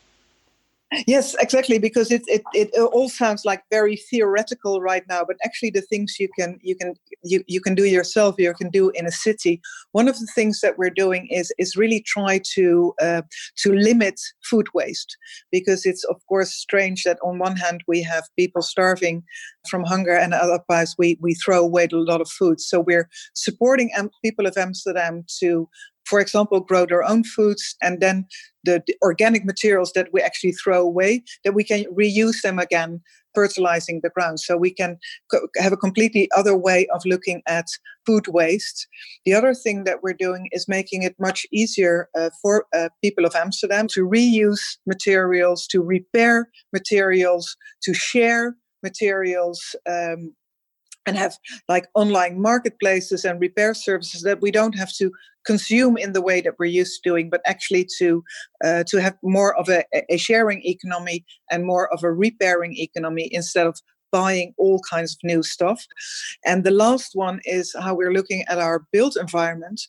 Yes, exactly. Because it, it it all sounds like very theoretical right now, but actually the things you can you can you, you can do yourself, you can do in a city. One of the things that we're doing is is really try to uh, to limit food waste, because it's of course strange that on one hand we have people starving from hunger, and otherwise we we throw away a lot of food. So we're supporting people of Amsterdam to for example, grow their own foods, and then the, the, organic materials that we actually throw away, that we can reuse them again, fertilizing the ground. So we can co- have a completely other way of looking at food waste. The other thing that we're doing is making it much easier uh, for uh, people of Amsterdam to reuse materials, to repair materials, to share materials. Um, and have like online marketplaces and repair services that we don't have to consume in the way that we're used to doing, but actually to uh, to have more of a, a sharing economy and more of a repairing economy instead of buying all kinds of new stuff. And the last one is how we're looking at our built environment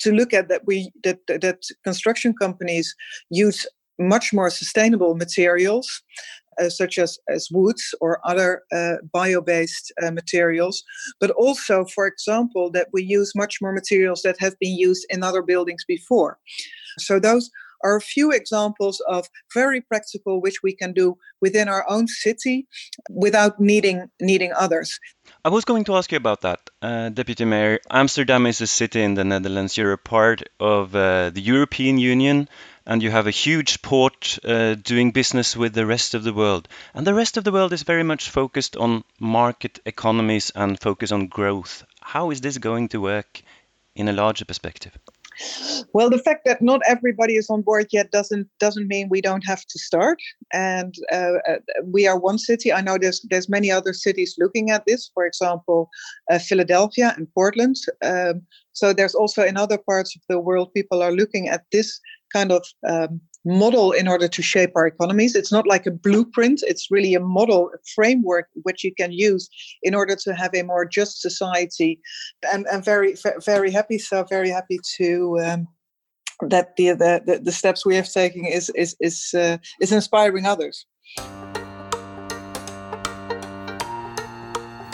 to look at that we that that construction companies use much more sustainable materials such as, as woods or other uh, bio-based uh, materials, but also, for example, that we use much more materials that have been used in other buildings before. So those are a few examples of very practical which we can do within our own city without needing needing others. I was going to ask you about that, uh, Deputy Mayor. Amsterdam is a city in the Netherlands. You're a part of uh, the European Union and you have a huge port uh, doing business with the rest of the world. And the rest of the world is very much focused on market economies and focus on growth. How is this going to work in a larger perspective? Well, the fact that not everybody is on board yet doesn't doesn't mean we don't have to start. And uh, uh we are one city. I know there's there's many other cities looking at this. For example, uh, Philadelphia and Portland. Um, so there's also in other parts of the world people are looking at this kind of um, model in order to shape our economies. It's not like a blueprint, it's really a model, a framework which you can use in order to have a more just society. And I'm very, very happy, so very happy to. Um, that the, the the steps we have taken is is is uh, is inspiring others.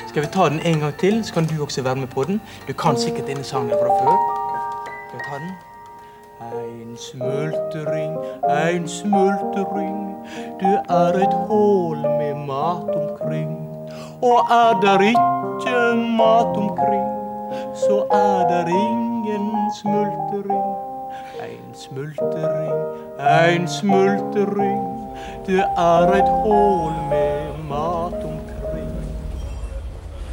Skal vi ta den en gang til, så kan du også være med på den. Du kan sikkert denne sangen fra før. Skal vi ta den? Ein smultring, ein smultring, du er et hål med mat omkring. Og er der ikke mat omkring, så er der ingen smultring. Ein smultring, ein smultring, du er et hål med mat omkring.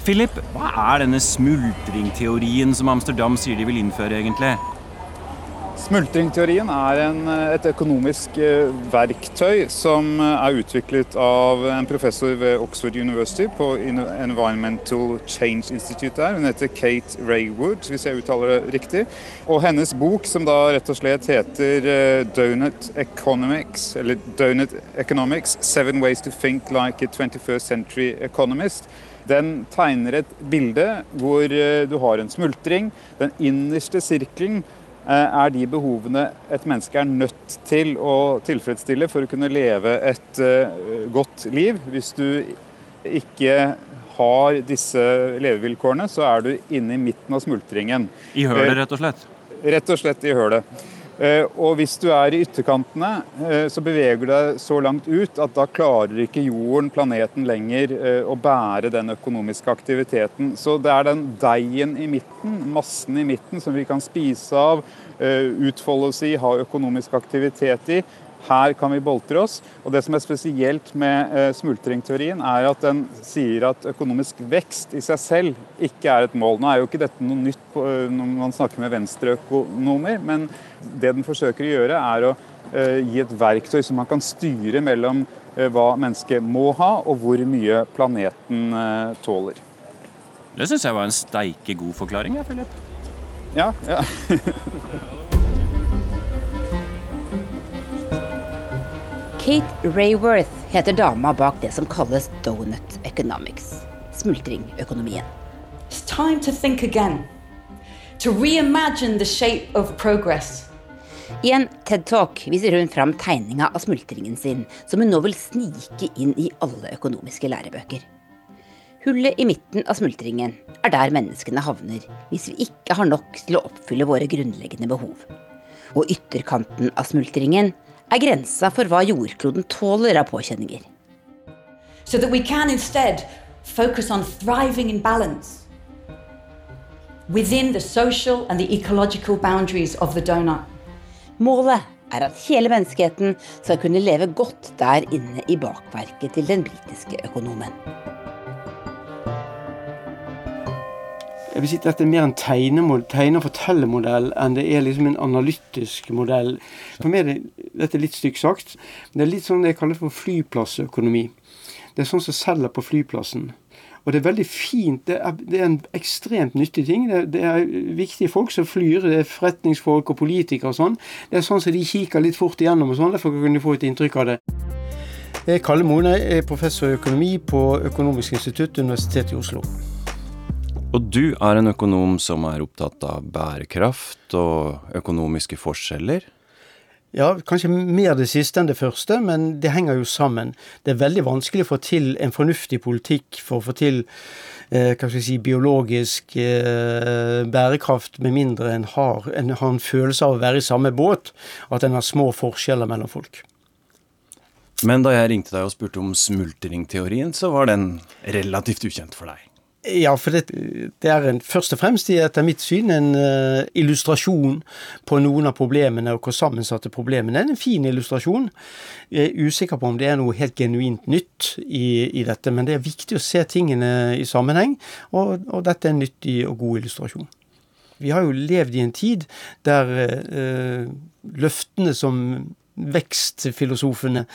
Philip, hva er denne smultringteorien som Amsterdam sier de vil innføre, egentlig? Smultringteorien er en, et økonomisk eh, verktøy som eh, er utviklet av en professor ved Oxford University på Environmental Change Institute der. Hun heter Kate Raywood, hvis jeg uttaler det riktig. Og hennes bok, som da rett og slett heter eh, Donut Economics, eller Donut Economics, Seven Ways to Think Like a 21st Century Economist, den tegner et bilde hvor du har en smultring. Den innerste sirkelen er de behovene et menneske er nødt til å tilfredsstille for å kunne leve et eh, godt liv. Hvis du ikke har disse levevilkårene, så er du inne i midten av smultringen. I hølet, rett og slett? Rett og slett i hølet. Eh, og hvis du er i ytterkantene, eh, så beveger du deg så langt ut at da klarer ikke jorden, planeten, lenger eh, å bære den økonomiske aktiviteten. Så det er den deigen i midten, massen i midten, som vi kan spise av, utfolde oss i, ha økonomisk aktivitet i. Her kan vi boltre oss. Og Det som er spesielt med eh, smultringteorien, er at den sier at økonomisk vekst i seg selv ikke er et mål. Nå er jo ikke dette noe nytt på, eh, når man snakker med venstreøkonomer, men det den forsøker å gjøre, er å eh, gi et verktøy som man kan styre mellom hva mennesket må ha, og hvor mye planeten tåler. Det syns jeg var en steike god forklaring, jeg, Philip. Ja, ja. Kate Rayworth heter dama bak det som kalles donut economics, smultringøkonomien. It's time to think again. To reimagine the shape of progress. I en TED-talk viser hun fram tegninga av smultringen sin, som hun nå vil snike inn i alle økonomiske lærebøker. Hullet i midten av smultringen er der menneskene havner hvis vi ikke har nok til å oppfylle våre grunnleggende behov. Og ytterkanten av smultringen er grensa for hva jordkloden tåler av påkjenninger. So that we can instead focus on thriving in balance within the social and the ecological boundaries of the donut. Målet er at hele menneskeheten skal kunne leve godt der inne i bakverket til den britiske økonomen. Jeg vil si at Dette er mer en tegne- og fortellermodell enn det er liksom en analytisk modell. For meg er det, dette er litt stygt sagt, men det er litt sånn det jeg kaller for flyplassøkonomi. Det er sånn som selger på flyplassen. Og det er veldig fint. Det er, det er en ekstremt nyttig ting. Det, det, er viktige folk som flyr. Det er forretningsfolk og politikere og sånn. Det er sånn som de kikker litt fort igjennom og sånn. Derfor kan de få et inntrykk av det. Jeg kaller Mone, er professor i økonomi på Økonomisk institutt, Universitetet i Oslo. Og du er en økonom som er opptatt av bærekraft og økonomiske forskjeller? Ja, kanskje mer det siste enn det første, men det henger jo sammen. Det er veldig vanskelig å få til en fornuftig politikk for å få til eh, hva skal jeg si, biologisk eh, bærekraft, med mindre en har, en har en følelse av å være i samme båt, at en har små forskjeller mellom folk. Men da jeg ringte deg og spurte om smultringteorien, så var den relativt ukjent for deg? Ja, for det, det er en, først og fremst etter mitt syn en uh, illustrasjon på noen av problemene og hvor sammensatte problemene er. En fin illustrasjon. Jeg er usikker på om det er noe helt genuint nytt i, i dette, men det er viktig å se tingene i sammenheng, og, og dette er en nyttig og god illustrasjon. Vi har jo levd i en tid der uh, løftene som vekstfilosofene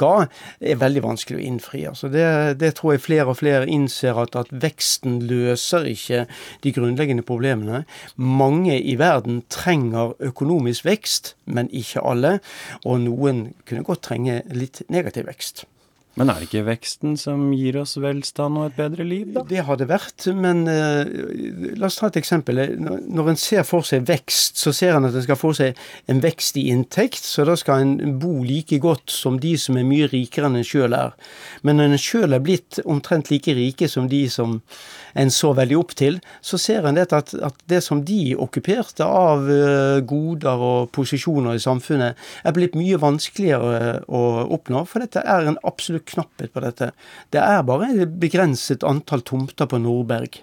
ga, er veldig vanskelig å innfri. Altså det, det, tror jeg flere og flere innser, at, at, veksten løser ikke de grunnleggende problemene. Mange i verden trenger økonomisk vekst, men ikke alle. Og noen kunne godt trenge litt negativ vekst. Men er det ikke veksten som gir oss velstand og et bedre liv, da? Det har det vært, men uh, la oss ta et eksempel. Når en ser for seg vekst, så ser en at en skal få seg en vekst i inntekt, så da skal en bo like godt som de som er mye rikere enn en sjøl er. Men når en sjøl er blitt omtrent like rike som de som en så veldig opp til, så ser en at, at det som de okkuperte av uh, goder og posisjoner i samfunnet, er blitt mye vanskeligere å oppnå, for dette er en absolutt knapphet på dette. Det er bare et begrenset antall tomter på Nordberg.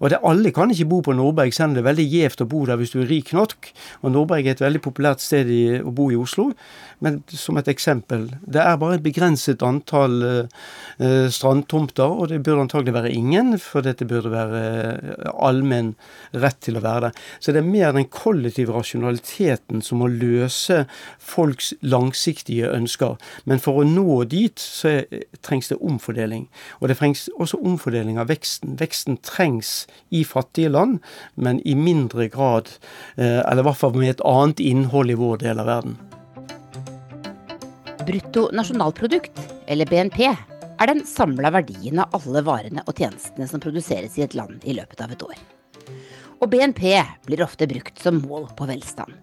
Og det, alle kan ikke bo på Nordberg, selv om det er veldig gjevt å bo der hvis du er rik nok. Og Nordberg er et veldig populært sted i, å bo i Oslo. Men som et eksempel, det er bare et begrenset antall uh, strandtomter, og det burde antagelig være ingen, for dette burde være uh, allmenn rett til å være der. Så det er mer den kollektive rasjonaliteten som må løse folks langsiktige ønsker. Men for å nå dit, så trengs det omfordeling. Og det trengs også omfordeling av veksten. Veksten trengs i fattige land, men i mindre grad, uh, eller i hvert fall med et annet innhold i vår del av verden. Brutto nasjonalprodukt, eller BNP, er den samla verdien av alle varene og tjenestene som produseres i et land i løpet av et år. Og BNP blir ofte brukt som mål på velstand.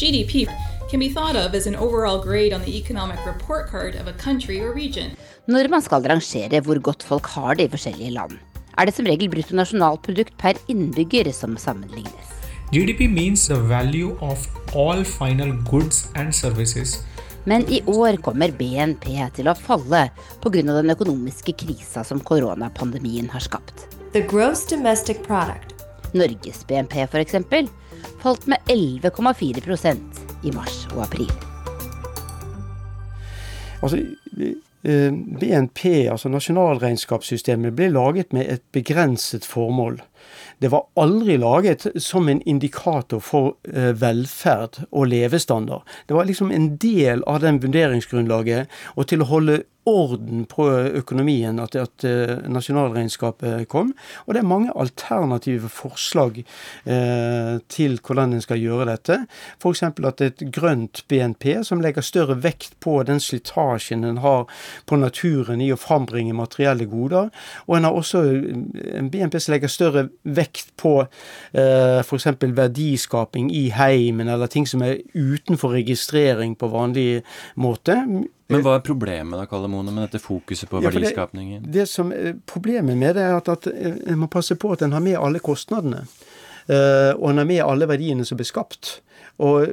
GDP can be thought of as an overall grade on the economic report card of a country or region. Når man skal rangere hvor godt folk har det i forskjellige land, er det som regel bruttonasjonalprodukt per innbygger som sammenlignes. GDP means the value of all final goods and services men i år kommer BNP til å falle pga. den økonomiske krisa som koronapandemien har skapt. Norges BNP f.eks. falt med 11,4% i mars og april. Altså, BNP, altså nasjonalregnskapssystemet, ble laget med et begrenset formål. Det var aldri laget som en indikator for eh, velferd og levestandard. Det var liksom en del av den vurderingsgrunnlaget. Og til å holde orden på økonomien at, at uh, nasjonalregnskapet kom. Og det er mange alternative forslag eh, til hvordan en skal gjøre dette. F.eks. at et grønt BNP som legger større vekt på den slitasjen en har på naturen i å frambringe materielle goder. Og en har også en BNP som legger større vekt på eh, f.eks. verdiskaping i heimen, eller ting som er utenfor registrering på vanlig måte. Men hva er problemet da, Kalle Mone, med dette fokuset på ja, verdiskapningen? Det, det, som er Problemet med det er at, at en må passe på at en har med alle kostnadene. Uh, og en har med alle verdiene som blir skapt. Og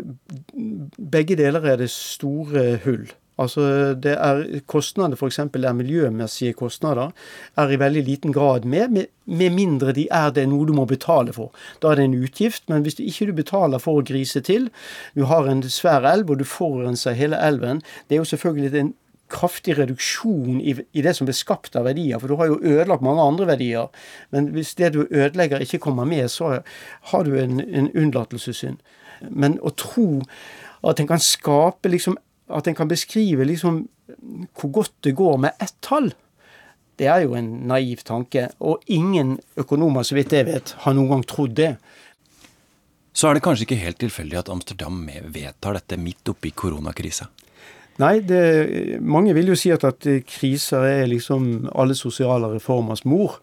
begge deler er det store hull. Altså det er Kostnader, f.eks. er miljømessige kostnader, er i veldig liten grad med, med, mindre de er det noe du må betale for. Da er det en utgift, men hvis du ikke du betaler for å grise til, du har en svær elv og du forurenser hele elven, det er jo selvfølgelig en kraftig reduksjon i, i, det som blir skapt av verdier, for du har jo ødelagt mange andre verdier. Men hvis det du ødelegger ikke kommer med, så har du en, en unnlatelsessynd. Men å tro at en kan skape liksom at en kan beskrive liksom hvor godt det går med ett tall, det er jo en naiv tanke. Og ingen økonomer, så vidt jeg vet, har noen gang trodd det. Så er det kanskje ikke helt tilfeldig at Amsterdam vedtar dette midt oppi koronakrisa? Nei, det, mange vil jo si at, at kriser er liksom alle sosiale reformers mor.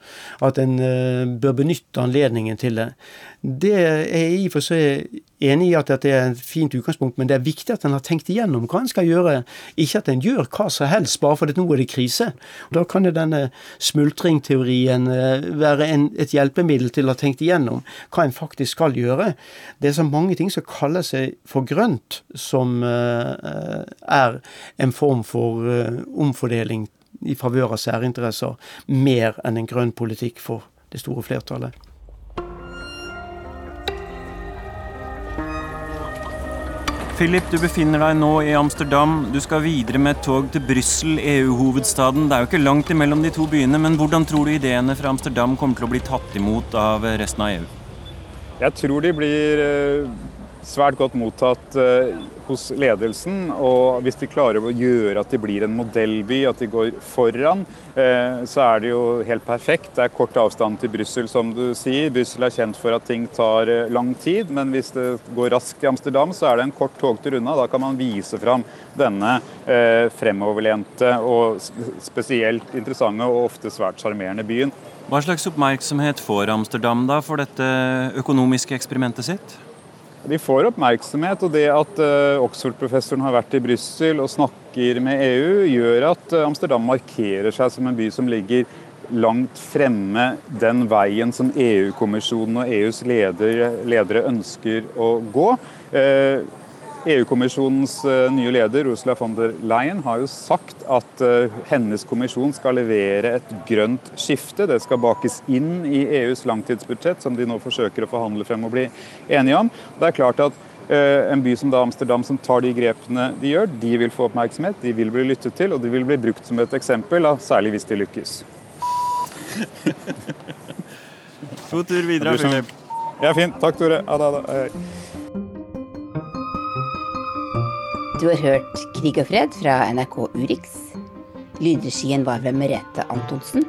At en uh, bør benytte anledningen til det. Det er jeg i og for seg enig i at det er et fint utgangspunkt, men det er viktig at en har tenkt igjennom hva en skal gjøre. Ikke at en gjør hva som helst bare fordi nå er det krise. Da kan jo denne smultringteorien uh, være en, et hjelpemiddel til å ha tenkt igjennom hva en faktisk skal gjøre. Det er så mange ting som kaller seg for grønt, som uh, er en form for uh, omfordeling i favør av særinteresser, mer enn en grønn politikk for det store flertallet. Philip, du befinner deg nå i Amsterdam. Du skal videre med et tog til Brussel, EU-hovedstaden. Det er jo ikke langt imellom de to byene, men hvordan tror du ideene fra Amsterdam kommer til å bli tatt imot av resten av EU? Jeg tror de blir eh, svært godt mottatt eh, hos ledelsen. Og hvis de klarer å gjøre at de blir en modellby, at de går foran, eh, så er det jo helt perfekt. Det er kort avstand til Brussel, som du sier. Brussel er kjent for at ting tar eh, lang tid, men hvis det går raskt i Amsterdam, så er det en kort togtur unna. Da kan man vise fram denne fremoverlente og spesielt interessante og ofte svært sjarmerende byen. Hva slags oppmerksomhet får Amsterdam da for dette økonomiske eksperimentet sitt? De får oppmerksomhet, og det at uh, Oxford-professoren har vært i Brussel og snakker med EU, gjør at uh, Amsterdam markerer seg som en by som ligger langt fremme den veien som EU-kommisjonen og EUs leder, ledere ønsker å gå. EU-kommisjonens eh, nye leder Ursula von der Leyen har jo sagt at eh, hennes kommisjon skal levere et grønt skifte. Det skal bakes inn i EUs langtidsbudsjett, som de nå forsøker å forhandle frem og bli enige om. Det er klart at eh, en by som da Amsterdam, som tar de grepene de gjør, de vil få oppmerksomhet, de vil bli lyttet til, og de vil bli brukt som et eksempel, særlig hvis de lykkes. God tur videre, Philip. Ja, fint. Takk, Tore. Ha det. Du har hørt Krig og fred fra NRK Urix. Lydregien var ved Merete Antonsen.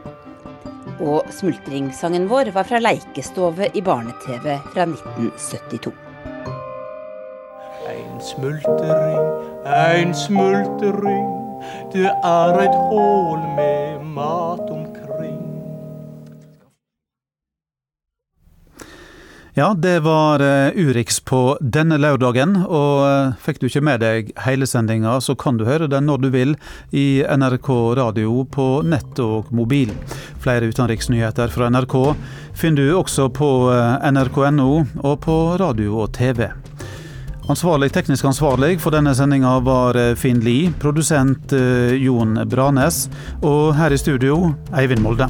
Og smultringsangen vår var fra Leikestove i barne-TV fra 1972. En smultring, en smultring, det er et hål med mat omkring. Ja, det var uh, Urix på denne lørdagen. Og uh, fikk du ikke med deg hele sendinga, så kan du høre den når du vil i NRK radio på nett og mobil. Flere utenriksnyheter fra NRK finner du også på uh, nrk.no og på radio og TV. Ansvarlig, Teknisk ansvarlig for denne sendinga var Finn Lie, produsent Jon Branes, og her i studio Eivind Molde.